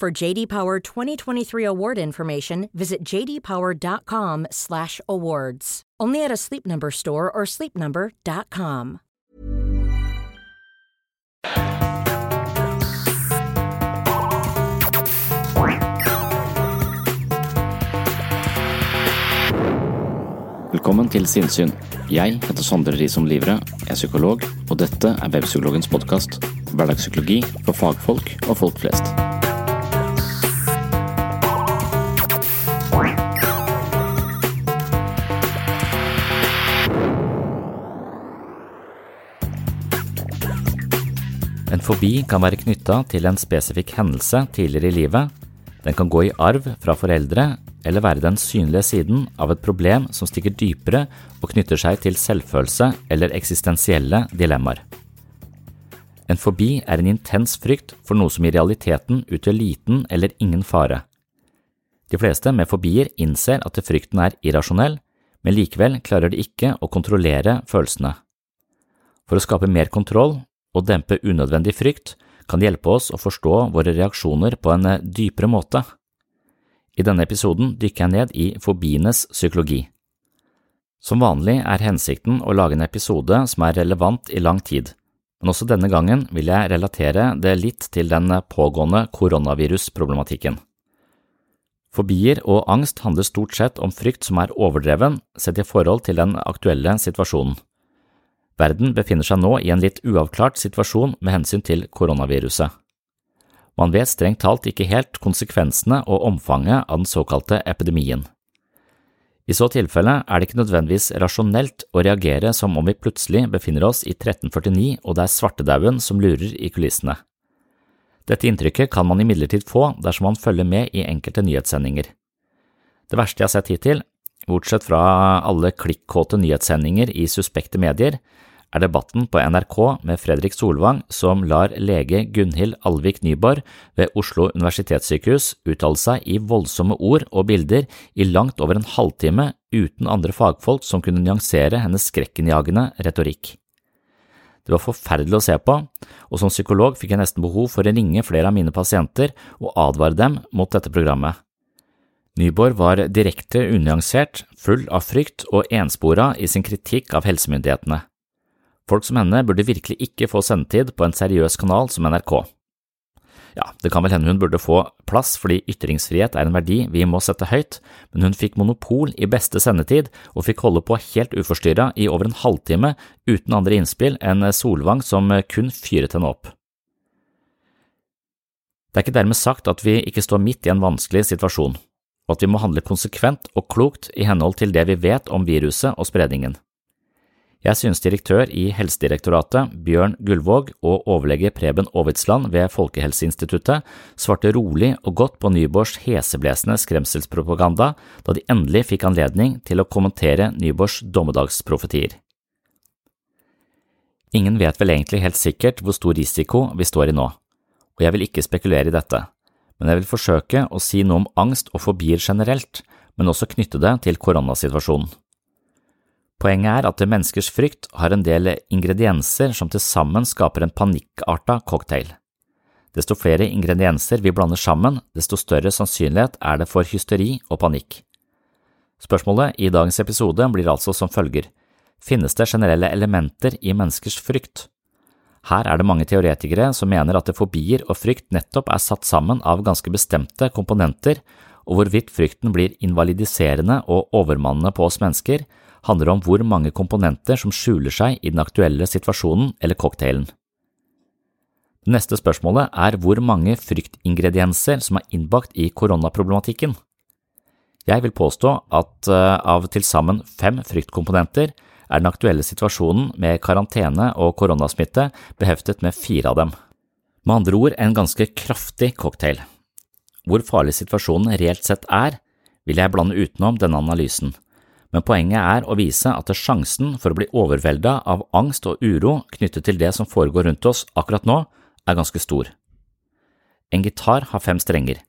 For JD Power 2023 award information, visit jdpower.com/awards. Only at a Sleep Number store or sleepnumber.com. Velkommen til Sinnsyn. Jeg heter Sondre Risom Livre, er psykolog, og dette er Webpsykologens podkast. Hverdagspsykologi for fagfolk og folk flest. Fobi kan være knytta til en spesifikk hendelse tidligere i livet. Den kan gå i arv fra foreldre, eller være den synlige siden av et problem som stikker dypere og knytter seg til selvfølelse eller eksistensielle dilemmaer. En fobi er en intens frykt for noe som i realiteten utgjør liten eller ingen fare. De fleste med fobier innser at frykten er irrasjonell, men likevel klarer de ikke å kontrollere følelsene. For å skape mer kontroll og dempe unødvendig frykt kan hjelpe oss å forstå våre reaksjoner på en dypere måte. I denne episoden dykker jeg ned i fobienes psykologi. Som vanlig er hensikten å lage en episode som er relevant i lang tid, men også denne gangen vil jeg relatere det litt til den pågående koronavirusproblematikken. Fobier og angst handler stort sett om frykt som er overdreven sett i forhold til den aktuelle situasjonen. Verden befinner seg nå i en litt uavklart situasjon med hensyn til koronaviruset. Man vet strengt talt ikke helt konsekvensene og omfanget av den såkalte epidemien. I så tilfelle er det ikke nødvendigvis rasjonelt å reagere som om vi plutselig befinner oss i 1349 og det er svartedauden som lurer i kulissene. Dette inntrykket kan man imidlertid få dersom man følger med i enkelte nyhetssendinger. Det verste jeg har sett hittil, bortsett fra alle klikkåte nyhetssendinger i suspekte medier, er debatten på NRK med Fredrik Solvang som lar lege Gunhild Alvik Nyborg ved Oslo universitetssykehus uttale seg i voldsomme ord og bilder i langt over en halvtime uten andre fagfolk som kunne nyansere hennes skrekkenjagende retorikk. Det var forferdelig å se på, og som psykolog fikk jeg nesten behov for å ringe flere av mine pasienter og advare dem mot dette programmet. Nyborg var direkte unyansert, full av frykt og enspora i sin kritikk av helsemyndighetene. Folk som henne burde virkelig ikke få sendetid på en seriøs kanal som NRK. Ja, det kan vel hende hun burde få plass fordi ytringsfrihet er en verdi vi må sette høyt, men hun fikk monopol i beste sendetid og fikk holde på helt uforstyrra i over en halvtime uten andre innspill enn Solvang som kun fyret henne opp. Det er ikke dermed sagt at vi ikke står midt i en vanskelig situasjon, og at vi må handle konsekvent og klokt i henhold til det vi vet om viruset og spredningen. Jeg synes direktør i Helsedirektoratet, Bjørn Gullvåg, og overlege Preben Aavitsland ved Folkehelseinstituttet svarte rolig og godt på Nyborgs heseblesende skremselspropaganda da de endelig fikk anledning til å kommentere Nyborgs dommedagsprofetier. Ingen vet vel egentlig helt sikkert hvor stor risiko vi står i nå, og jeg vil ikke spekulere i dette, men jeg vil forsøke å si noe om angst og fobier generelt, men også knytte det til koronasituasjonen. Poenget er at menneskers frykt har en del ingredienser som til sammen skaper en panikkarta cocktail. Desto flere ingredienser vi blander sammen, desto større sannsynlighet er det for hysteri og panikk. Spørsmålet i dagens episode blir altså som følger. Finnes det generelle elementer i menneskers frykt? Her er det mange teoretikere som mener at fobier og frykt nettopp er satt sammen av ganske bestemte komponenter, og hvorvidt frykten blir invalidiserende og overmannende på oss mennesker, handler om hvor mange komponenter som skjuler seg i den aktuelle situasjonen eller cocktailen. Det neste spørsmålet er hvor mange fryktingredienser som er innbakt i koronaproblematikken. Jeg vil påstå at eh, av til sammen fem fryktkomponenter er den aktuelle situasjonen med karantene og koronasmitte beheftet med fire av dem. Med andre ord en ganske kraftig cocktail. Hvor farlig situasjonen reelt sett er, vil jeg blande utenom denne analysen, men poenget er å vise at sjansen for å bli overvelda av angst og uro knyttet til det som foregår rundt oss akkurat nå, er ganske stor. En gitar har fem strenger.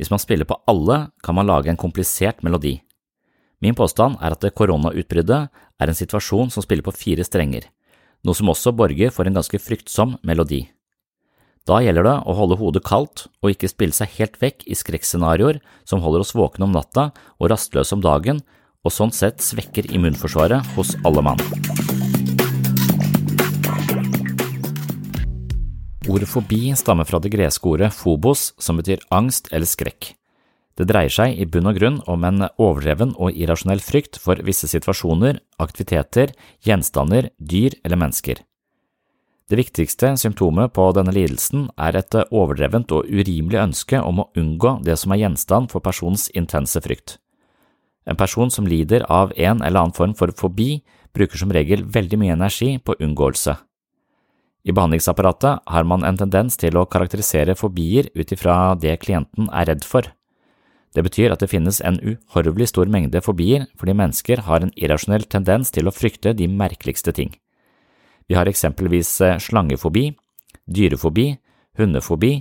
Hvis man spiller på alle, kan man lage en komplisert melodi. Min påstand er at koronautbruddet er en situasjon som spiller på fire strenger, noe som også borger for en ganske fryktsom melodi. Da gjelder det å holde hodet kaldt og ikke spille seg helt vekk i skrekkscenarioer som holder oss våkne om natta og rastløse om dagen, og sånn sett svekker immunforsvaret hos alle mann. Ordet fobi stammer fra det greske ordet phobos, som betyr angst eller skrekk. Det dreier seg i bunn og grunn om en overdreven og irrasjonell frykt for visse situasjoner, aktiviteter, gjenstander, dyr eller mennesker. Det viktigste symptomet på denne lidelsen er et overdrevent og urimelig ønske om å unngå det som er gjenstand for personens intense frykt. En person som lider av en eller annen form for fobi, bruker som regel veldig mye energi på unngåelse. I behandlingsapparatet har man en tendens til å karakterisere fobier ut ifra det klienten er redd for. Det betyr at det finnes en uhorvelig stor mengde fobier fordi mennesker har en irrasjonell tendens til å frykte de merkeligste ting. Vi har eksempelvis eh, slangefobi, dyrefobi, hundefobi,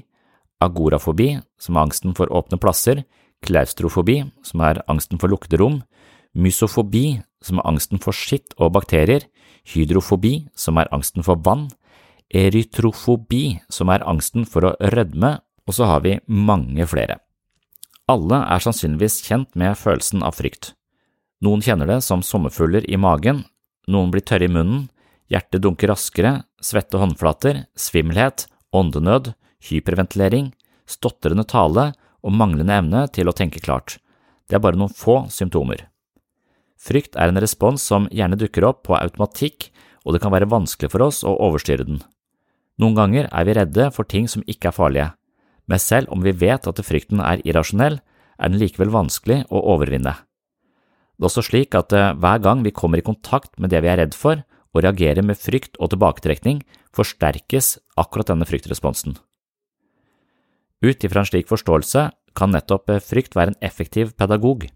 agorafobi, som er angsten for åpne plasser, klaustrofobi, som er angsten for lukkede rom, mysofobi, som er angsten for skitt og bakterier, hydrofobi, som er angsten for vann, erytrofobi, som er angsten for å rødme, og så har vi mange flere. Alle er sannsynligvis kjent med følelsen av frykt. Noen kjenner det som sommerfugler i magen, noen blir tørre i munnen, hjertet dunker raskere, svette håndflater, svimmelhet, åndenød, hyperventilering, stotrende tale og manglende evne til å tenke klart. Det er bare noen få symptomer. Frykt er en respons som gjerne dukker opp på automatikk, og det kan være vanskelig for oss å overstyre den. Noen ganger er vi redde for ting som ikke er farlige, men selv om vi vet at frykten er irrasjonell, er den likevel vanskelig å overvinne. Det er også slik at eh, hver gang vi kommer i kontakt med det vi er redd for, og reagerer med frykt og tilbaketrekning, forsterkes akkurat denne fryktresponsen. Ut ifra en slik forståelse kan nettopp eh, frykt være en effektiv pedagog.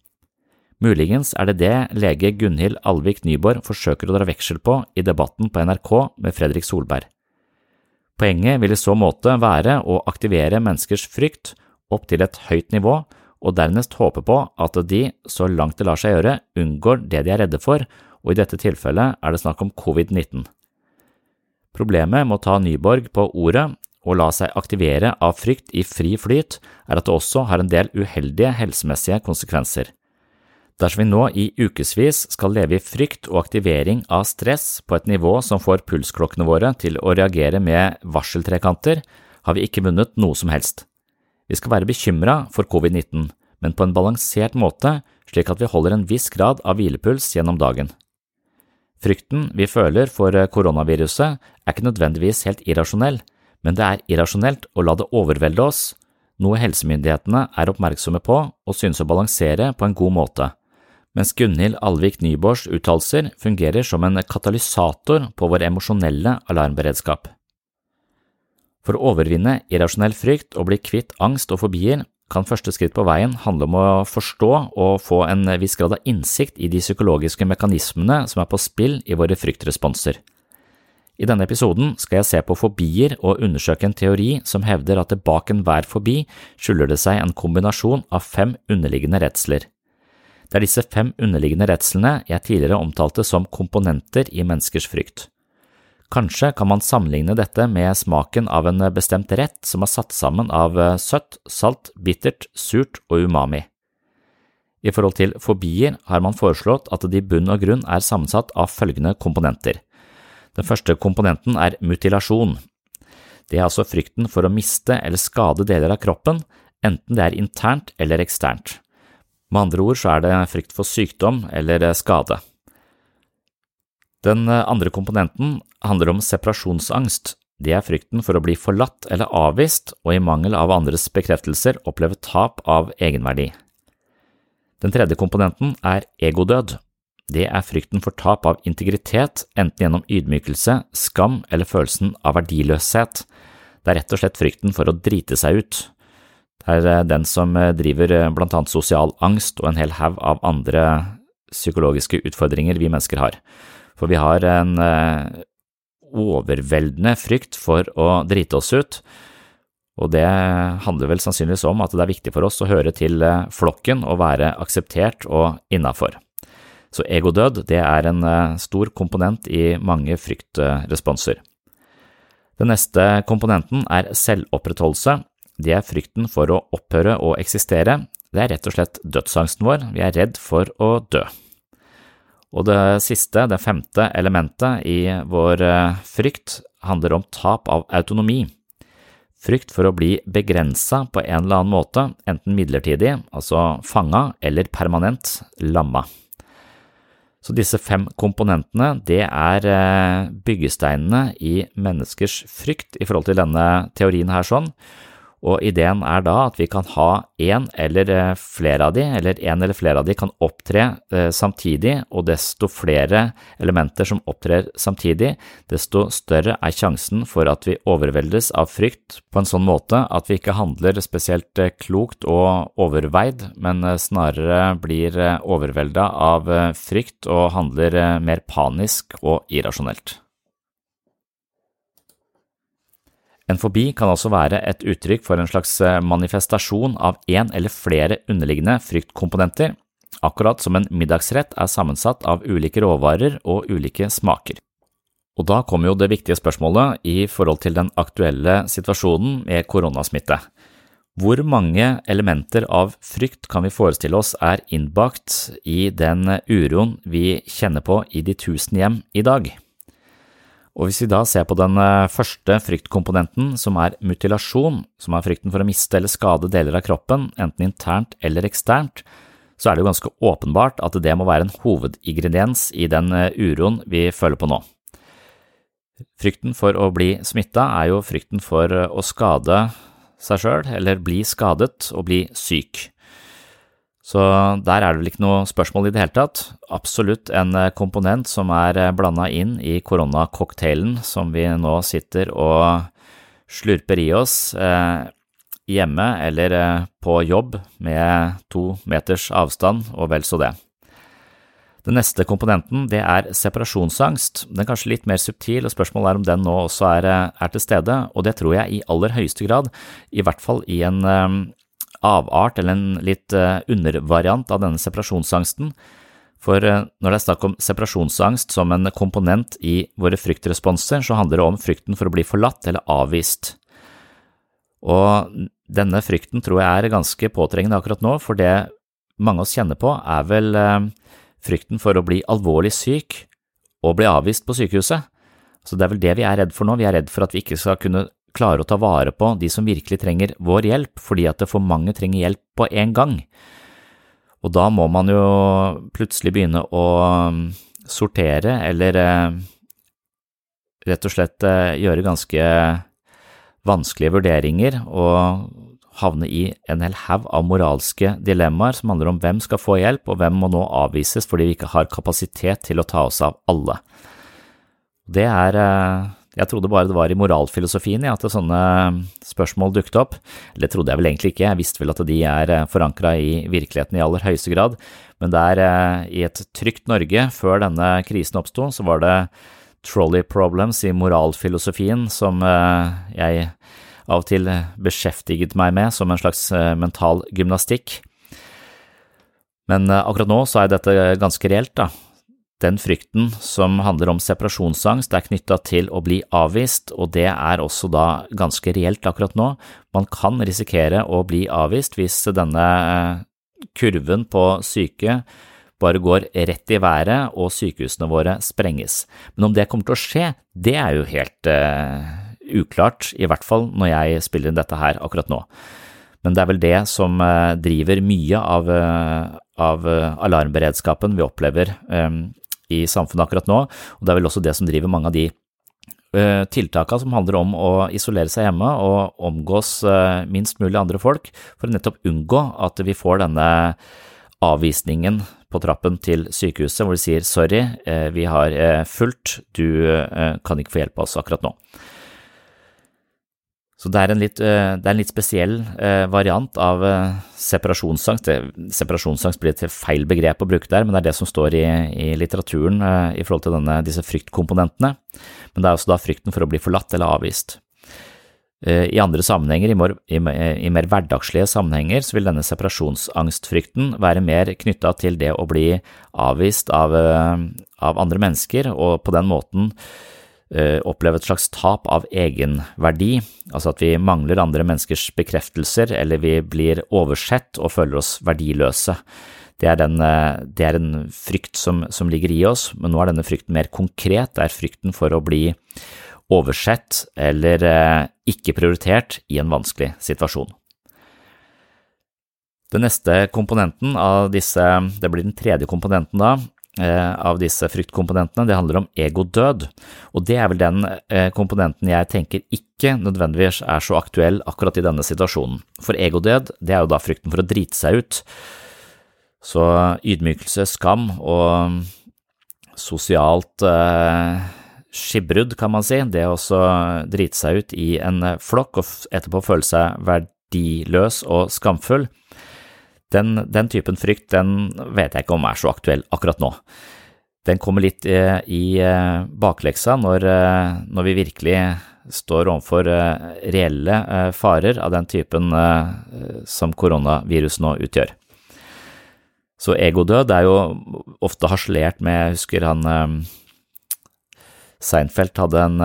Muligens er det det lege Gunhild Alvik Nyborg forsøker å dra veksel på i debatten på NRK med Fredrik Solberg. Poenget vil i så måte være å aktivere menneskers frykt opp til et høyt nivå, og dernest håpe på at de, så langt det lar seg gjøre, unngår det de er redde for, og i dette tilfellet er det snakk om covid-19. Problemet med å ta Nyborg på ordet og la seg aktivere av frykt i fri flyt, er at det også har en del uheldige helsemessige konsekvenser. Dersom vi nå i ukevis skal leve i frykt og aktivering av stress på et nivå som får pulsklokkene våre til å reagere med varseltrekanter, har vi ikke vunnet noe som helst. Vi skal være bekymra for covid-19, men på en balansert måte, slik at vi holder en viss grad av hvilepuls gjennom dagen. Frykten vi føler for koronaviruset er ikke nødvendigvis helt irrasjonell, men det er irrasjonelt å la det overvelde oss, noe helsemyndighetene er oppmerksomme på og synes å balansere på en god måte mens Gunhild Alvik Nyborgs uttalelser fungerer som en katalysator på vår emosjonelle alarmberedskap. For å overvinne irrasjonell frykt og bli kvitt angst og fobier kan første skritt på veien handle om å forstå og få en viss grad av innsikt i de psykologiske mekanismene som er på spill i våre fryktresponser. I denne episoden skal jeg se på fobier og undersøke en teori som hevder at det bak enhver fobi skylder det seg en kombinasjon av fem underliggende redsler. Det er disse fem underliggende redslene jeg tidligere omtalte som komponenter i menneskers frykt. Kanskje kan man sammenligne dette med smaken av en bestemt rett som er satt sammen av søtt, salt, bittert, surt og umami. I forhold til fobier har man foreslått at de i bunn og grunn er sammensatt av følgende komponenter. Den første komponenten er mutilasjon. Det er altså frykten for å miste eller skade deler av kroppen, enten det er internt eller eksternt. Med andre ord så er det frykt for sykdom eller skade. Den andre komponenten handler om separasjonsangst. Det er frykten for å bli forlatt eller avvist og i mangel av andres bekreftelser oppleve tap av egenverdi. Den tredje komponenten er egodød det er frykten for tap av integritet, enten gjennom ydmykelse, skam eller følelsen av verdiløshet. Det er rett og slett frykten for å drite seg ut. Det er eh, den som eh, driver eh, blant annet sosial angst og en hel haug av andre psykologiske utfordringer vi mennesker har. For vi har en overveldende frykt for å drite oss ut, og det handler vel sannsynligvis om at det er viktig for oss å høre til flokken og være akseptert og innafor. Så egodød det er en eh, stor komponent i mange fryktresponser. Den neste komponenten er selvopprettholdelse. Det er frykten for å opphøre å eksistere. Det er rett og slett dødsangsten vår, vi er redd for å dø. Og det siste, det femte elementet i vår eh, frykt, handler om tap av autonomi. Frykt for å bli begrensa på en eller annen måte, enten midlertidig, altså fanga, eller permanent, lamma. Så disse fem komponentene, det er eh, byggesteinene i menneskers frykt i forhold til denne teorien her sånn, og ideen er da at vi kan ha én eller eh, flere av de, eller en eller flere av de kan opptre eh, samtidig, og desto flere elementer som opptrer samtidig, desto større er sjansen for at vi overveldes av frykt på en sånn måte at vi ikke handler spesielt eh, klokt og overveid, men snarere blir overvelda av frykt og handler mer panisk og irrasjonelt. En fobi kan altså være et uttrykk for en slags eh, manifestasjon av en eller flere underliggende fryktkomponenter, akkurat som en middagsrett er sammensatt av ulike råvarer og ulike smaker. Og da kommer jo det viktige spørsmålet i forhold til den aktuelle situasjonen med koronasmitte. Hvor mange elementer av frykt kan vi forestille oss er innbakt i den uroen vi kjenner på i de tusen hjem i dag? Og hvis vi da ser på den eh, første fryktkomponenten, som er mutilasjon, som er frykten for å miste eller skade deler av kroppen, enten internt eller eksternt, så er det jo ganske åpenbart at det må være en hovedingrediens i den eh, uroen vi føler på nå. Frykten for å bli smitta er jo frykten for eh, å skade seg sjøl, eller bli skadet og bli syk. Så der er det vel ikke noe spørsmål i det hele tatt. Absolutt en eh, komponent som er eh, blanda inn i koronacocktailen som vi nå sitter og slurper i oss eh, hjemme eller eh, på jobb med to meters avstand og vel så det. Den neste komponenten det er separasjonsangst. Den er kanskje litt mer subtil, og spørsmålet er om den nå også er, er til stede, og det tror jeg i aller høyeste grad, i hvert fall i en avart eller en litt eh, undervariant av denne separasjonsangsten. For eh, når det er snakk om separasjonsangst som en komponent i våre fryktresponser, så handler det om frykten for å bli forlatt eller avvist. Og denne frykten tror jeg er ganske påtrengende akkurat nå, for det mange av oss kjenner på, er vel eh, frykten for å bli alvorlig syk og bli avvist på sykehuset. Så det er vel det vi er redd for nå, vi er redd for at vi ikke skal kunne klare å ta vare på de som virkelig trenger vår hjelp, fordi at for mange trenger hjelp på en gang. Og da må man jo plutselig begynne å um, sortere eller uh, rett og slett uh, gjøre ganske vanskelige vurderinger og havne i en hel haug av moralske dilemmaer som handler om hvem skal få hjelp, og hvem må nå avvises fordi vi ikke har kapasitet til å ta oss av alle. Det er uh, jeg trodde bare det var i moralfilosofien ja, at sånne spørsmål dukket opp. Eller trodde jeg vel egentlig ikke, jeg visste vel at de er eh, forankra i virkeligheten i aller høyeste grad. Men der, eh, i et trygt Norge før denne krisen oppsto, så var det trolley problems i moralfilosofien som jeg av og til beskjeftiget meg med som en slags mental gymnastikk. Men akkurat nå så er dette ganske reelt, da. Den frykten som handler om separasjonsangst, er knytta til å bli avvist, og det er også da ganske reelt akkurat nå. Man kan risikere å bli avvist hvis denne eh, kurven på syke bare går rett i været og sykehusene våre sprenges. Men om det kommer til å skje, det er jo helt uh, uklart, i hvert fall når jeg spiller inn dette her akkurat nå. Men det er vel det som uh, driver mye av, uh, av alarmberedskapen vi opplever i samfunnet akkurat nå, og det er vel også det som driver mange av de uh, tiltakene som handler om å isolere seg hjemme og omgås uh, minst mulig andre folk, for å nettopp unngå at vi får denne avvisningen på trappen til sykehuset hvor de sier sorry, uh, vi har fulgt, du kan ikke få hjelp av oss akkurat nå. Så det er en litt, eh, er en litt spesiell eh, variant av eh, separasjonsangst. Separasjonsangst blir et feil begrep å bruke der, men det er det som står i, i litteraturen i forhold til denne, disse fryktkomponentene. Men det er også da frykten for å bli forlatt eller avvist. I andre sammenhenger, i mer, i, mer hverdagslige sammenhenger, så vil denne separasjonsangstfrykten være mer knytta til det å bli avvist av, av andre mennesker, og på den måten oppleve et slags tap av egenverdi, altså at vi mangler andre menneskers bekreftelser eller vi blir oversett og føler oss verdiløse. Det er, den, eh, det er en frykt som, som, ligger i oss, men nå er denne frykten mer konkret. Det er frykten for å bli oversett eller eh, ikke prioritert i en vanskelig situasjon. Den neste komponenten av disse, det blir den tredje komponenten da, Eh, av disse fryktkomponentene, det handler om egodød, og det er vel den eh, komponenten jeg tenker ikke nødvendigvis er så aktuell akkurat i denne situasjonen. For egodød, det er jo da frykten for å drite seg ut. Så ydmykelse, skam og sosialt eh, skipbrudd, kan man si, det å drite seg ut i en flokk og etterpå føle seg verdiløs og skamfull, den, den, typen frykt den vet jeg ikke om er så aktuell akkurat nå. Den kommer litt i, i eh, bakleksa når, eh, når, vi virkelig står overfor reelle farer av den typen som koronavirus nå utgjør. Så egodød er jo ofte harselert med, jeg husker han Seinfeld hadde en,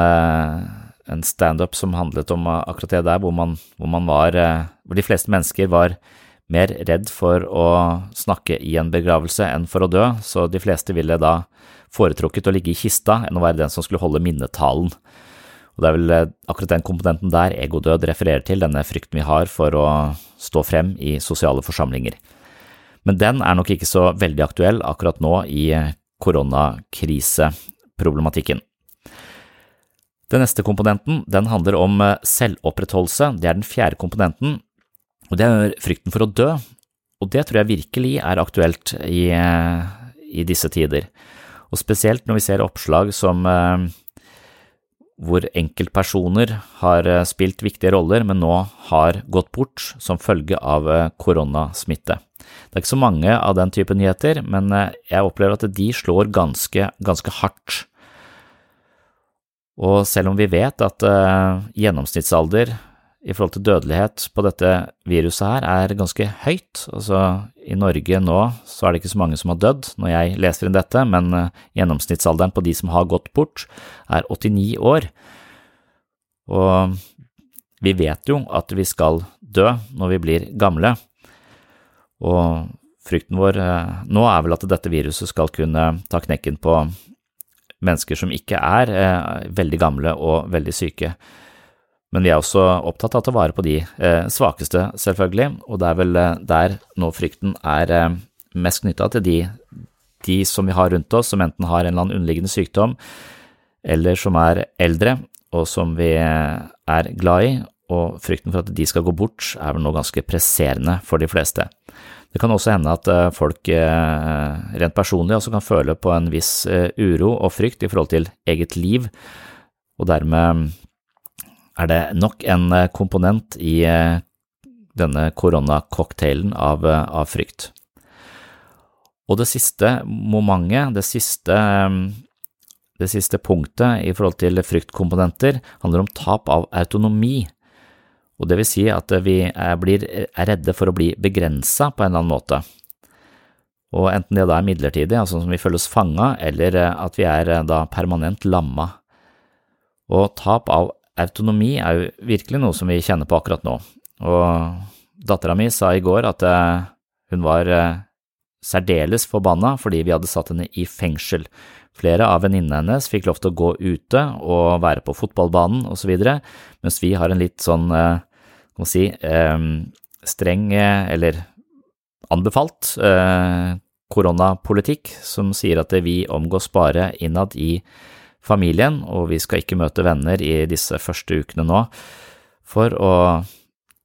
en standup som handlet om akkurat det der, hvor man, hvor man var Hvor de fleste mennesker var mer redd for å snakke i en begravelse enn for å dø, så de fleste ville da foretrukket å ligge i kista enn å være den som skulle holde minnetalen. Og det er vel eh, akkurat den komponenten der egodød refererer til, denne frykten vi har for å stå frem i sosiale forsamlinger. Men den er nok ikke så veldig aktuell akkurat nå i koronakriseproblematikken. Den neste komponenten den handler om eh, selvopprettholdelse, det er den fjerde komponenten, og det er frykten for å dø, og det tror jeg virkelig er aktuelt i, i disse tider. Og spesielt når vi ser oppslag som eh, hvor enkeltpersoner har eh, spilt viktige roller, men nå har gått bort som følge av eh, koronasmitte. Det er ikke så mange av den type nyheter, men jeg opplever at de slår ganske, ganske hardt. Og selv om vi vet at gjennomsnittsalder i forhold til dødelighet på dette viruset her er ganske høyt. Altså, I Norge nå så er det ikke så mange som har dødd når jeg leser inn dette, men uh, gjennomsnittsalderen på de som har gått bort, er 89 år. Og vi vet jo at vi skal dø når vi blir gamle, og frykten vår uh, nå er vel at dette viruset skal kunne ta knekken på mennesker som ikke er uh, veldig gamle og veldig syke. Men vi er også opptatt av å ta vare på de eh, svakeste, selvfølgelig, og det er vel eh, der nå frykten er eh, mest knytta til de, de, som vi har rundt oss, som enten har en eller annen underliggende sykdom, eller som er eldre, og som vi er glad i, og frykten for at de skal gå bort er vel nå ganske presserende for de fleste. Det kan også hende at folk rent personlig også kan føle på en viss uro og frykt i forhold til eget liv, og dermed er det nok en eh, komponent i eh, denne koronacocktailen av, eh, av frykt. Og det siste momentet, det siste det siste punktet i forhold til fryktkomponenter handler om tap av autonomi, og det vil si at vi er, blir, er redde for å bli begrensa på en eller annen måte. Og enten det da er midlertidig, altså som vi føler oss fanga, eller at vi er da permanent lamma. Og tap av autonomi er jo virkelig noe som vi kjenner på akkurat nå. Og dattera mi sa i går at hun var særdeles forbanna fordi vi hadde satt henne i fengsel. Flere av venninnene hennes fikk lov til å gå ute og være på fotballbanen osv., mens vi har en litt sånn, eh, kan man si, eh, streng eh, eller anbefalt koronapolitikk som sier at vi omgås bare innad i familien, og vi skal ikke møte venner i disse første ukene nå for å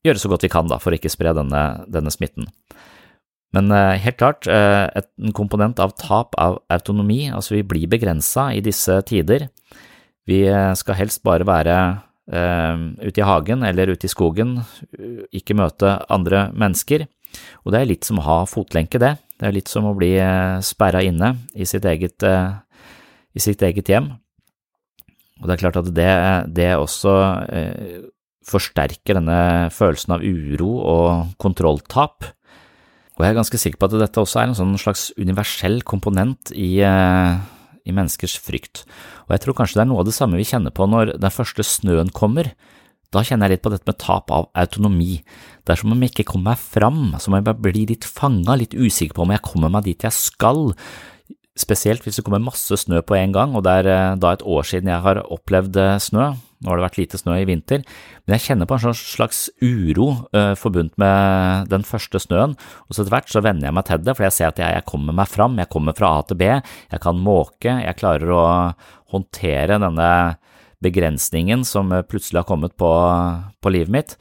gjøre så godt vi kan da, for å ikke spre denne, denne smitten. Men eh, helt klart, eh, en komponent av tap av autonomi, altså vi blir begrensa i disse tider. Vi eh, skal helst bare være ute i hagen eller ute i skogen, ikke møte andre mennesker. Og det er litt som å ha fotlenke, det. Det er litt som å bli sperra inne i sitt eget, i sitt eget hjem. Og det er klart at det, det også forsterker denne følelsen av uro og kontrolltap. Og jeg er ganske sikker på at dette også er en sånn slags universell komponent i, eh, i menneskers frykt. Og jeg tror kanskje det er noe av det samme vi kjenner på når den første snøen kommer. Da kjenner jeg litt på dette med tap av autonomi. Det er som om jeg ikke kommer meg fram, som om jeg bare blir litt fanga, litt usikker på om jeg kommer meg dit jeg skal. Spesielt hvis det kommer masse snø på en gang, og det er eh, da et år siden jeg har opplevd eh, snø. Nå har det vært lite snø i vinter, men jeg kjenner på en slags uro uh, forbundet med den første snøen, og så etter hvert så venner jeg meg til det, for jeg ser at jeg, jeg, kommer meg fram, jeg kommer fra A til B, jeg kan måke, jeg klarer å håndtere denne begrensningen som plutselig har kommet på, på livet mitt.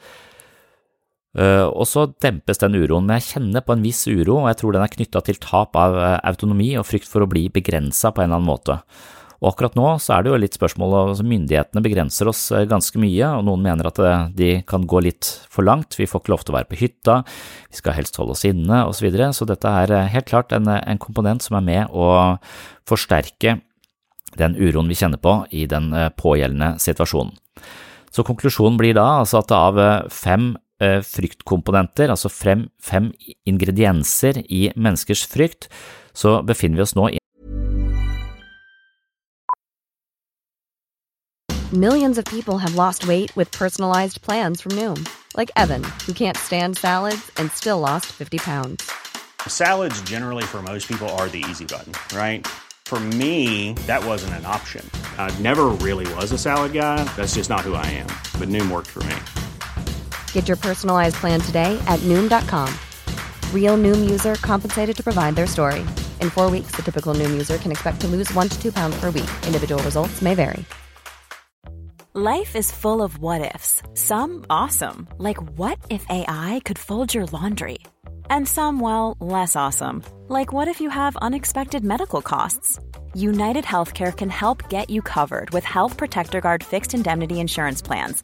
Uh, og så dempes den uroen, men jeg kjenner på en viss uro, og jeg tror den er knytta til tap av uh, autonomi og frykt for å bli begrensa på en eller annen måte. Og akkurat nå så er det jo litt spørsmål altså Myndighetene begrenser oss uh, ganske mye, og noen mener at de kan gå litt for langt. Vi får ikke lov til å være på hytta, vi skal helst holde oss inne osv. Så, videre. så dette er helt klart en, en komponent som er med å forsterke den uroen vi kjenner på i den pågjeldende situasjonen. Så konklusjonen blir da altså at av fem Eh, Eh, fryktkomponenter, altså fem, fem ingredienser i menneskers frykt, så befinner vi oss nå i Millions of people have lost weight with personalized plans from Noom, like Evan, who can't stand salads and still lost 50 pounds. Salads generally for most people are the easy button, right? For me, that wasn't an option. I never really was a salad guy. That's just not who I am. But Noom worked for me. Get your personalized plan today at noom.com. Real noom user compensated to provide their story. In four weeks, the typical noom user can expect to lose one to two pounds per week. Individual results may vary. Life is full of what ifs, some awesome, like what if AI could fold your laundry? And some, well, less awesome, like what if you have unexpected medical costs? United Healthcare can help get you covered with Health Protector Guard fixed indemnity insurance plans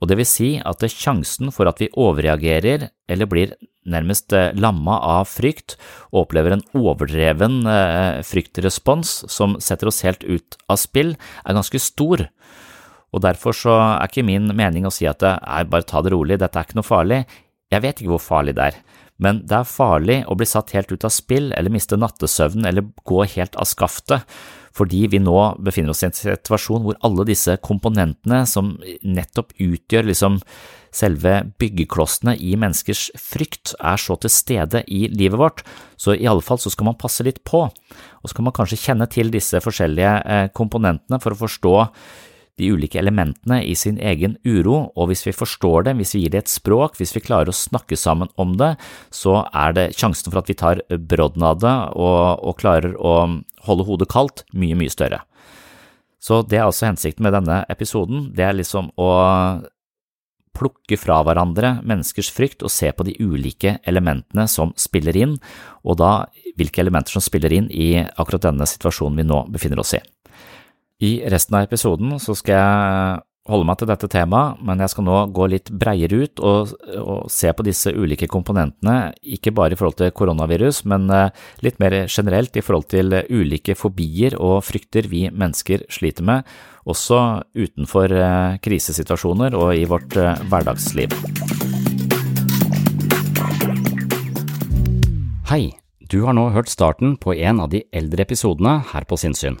Og det vil si at sjansen for at vi overreagerer eller blir nærmest eh, lamma av frykt og opplever en overdreven eh, fryktrespons som setter oss helt ut av spill, er ganske stor. Og Derfor så er ikke min mening å si at nei, bare ta det rolig, dette er ikke noe farlig. Jeg vet ikke hvor farlig det er, men det er farlig å bli satt helt ut av spill eller miste nattesøvnen eller gå helt av skaftet fordi vi nå befinner oss i en situasjon hvor alle disse komponentene som nettopp utgjør liksom selve byggeklossene i menneskers frykt, er så til stede i livet vårt, så i alle fall så skal man passe litt på, og så kan man kanskje kjenne til disse forskjellige eh, komponentene for å forstå de ulike elementene i sin egen uro, og hvis vi forstår det, hvis vi gir det et språk, hvis vi klarer å snakke sammen om det, så er det sjansen for at vi tar brodden av det og, og klarer å holde hodet kaldt, mye, mye større. Så det er altså hensikten med denne episoden, det er liksom å plukke fra hverandre menneskers frykt og se på de ulike elementene som spiller inn, og da hvilke elementer som spiller inn i akkurat denne situasjonen vi nå befinner oss i. I resten av episoden så skal jeg holde meg til dette temaet, men jeg skal nå gå litt breiere ut og, og, se på disse ulike komponentene, ikke bare i forhold til koronavirus, men eh, litt mer generelt i forhold til ulike fobier og frykter vi mennesker sliter med, også utenfor eh, krisesituasjoner og i vårt eh, hverdagsliv. Hei, du har nå hørt starten på en av de eldre episodene her på Sinnsyn.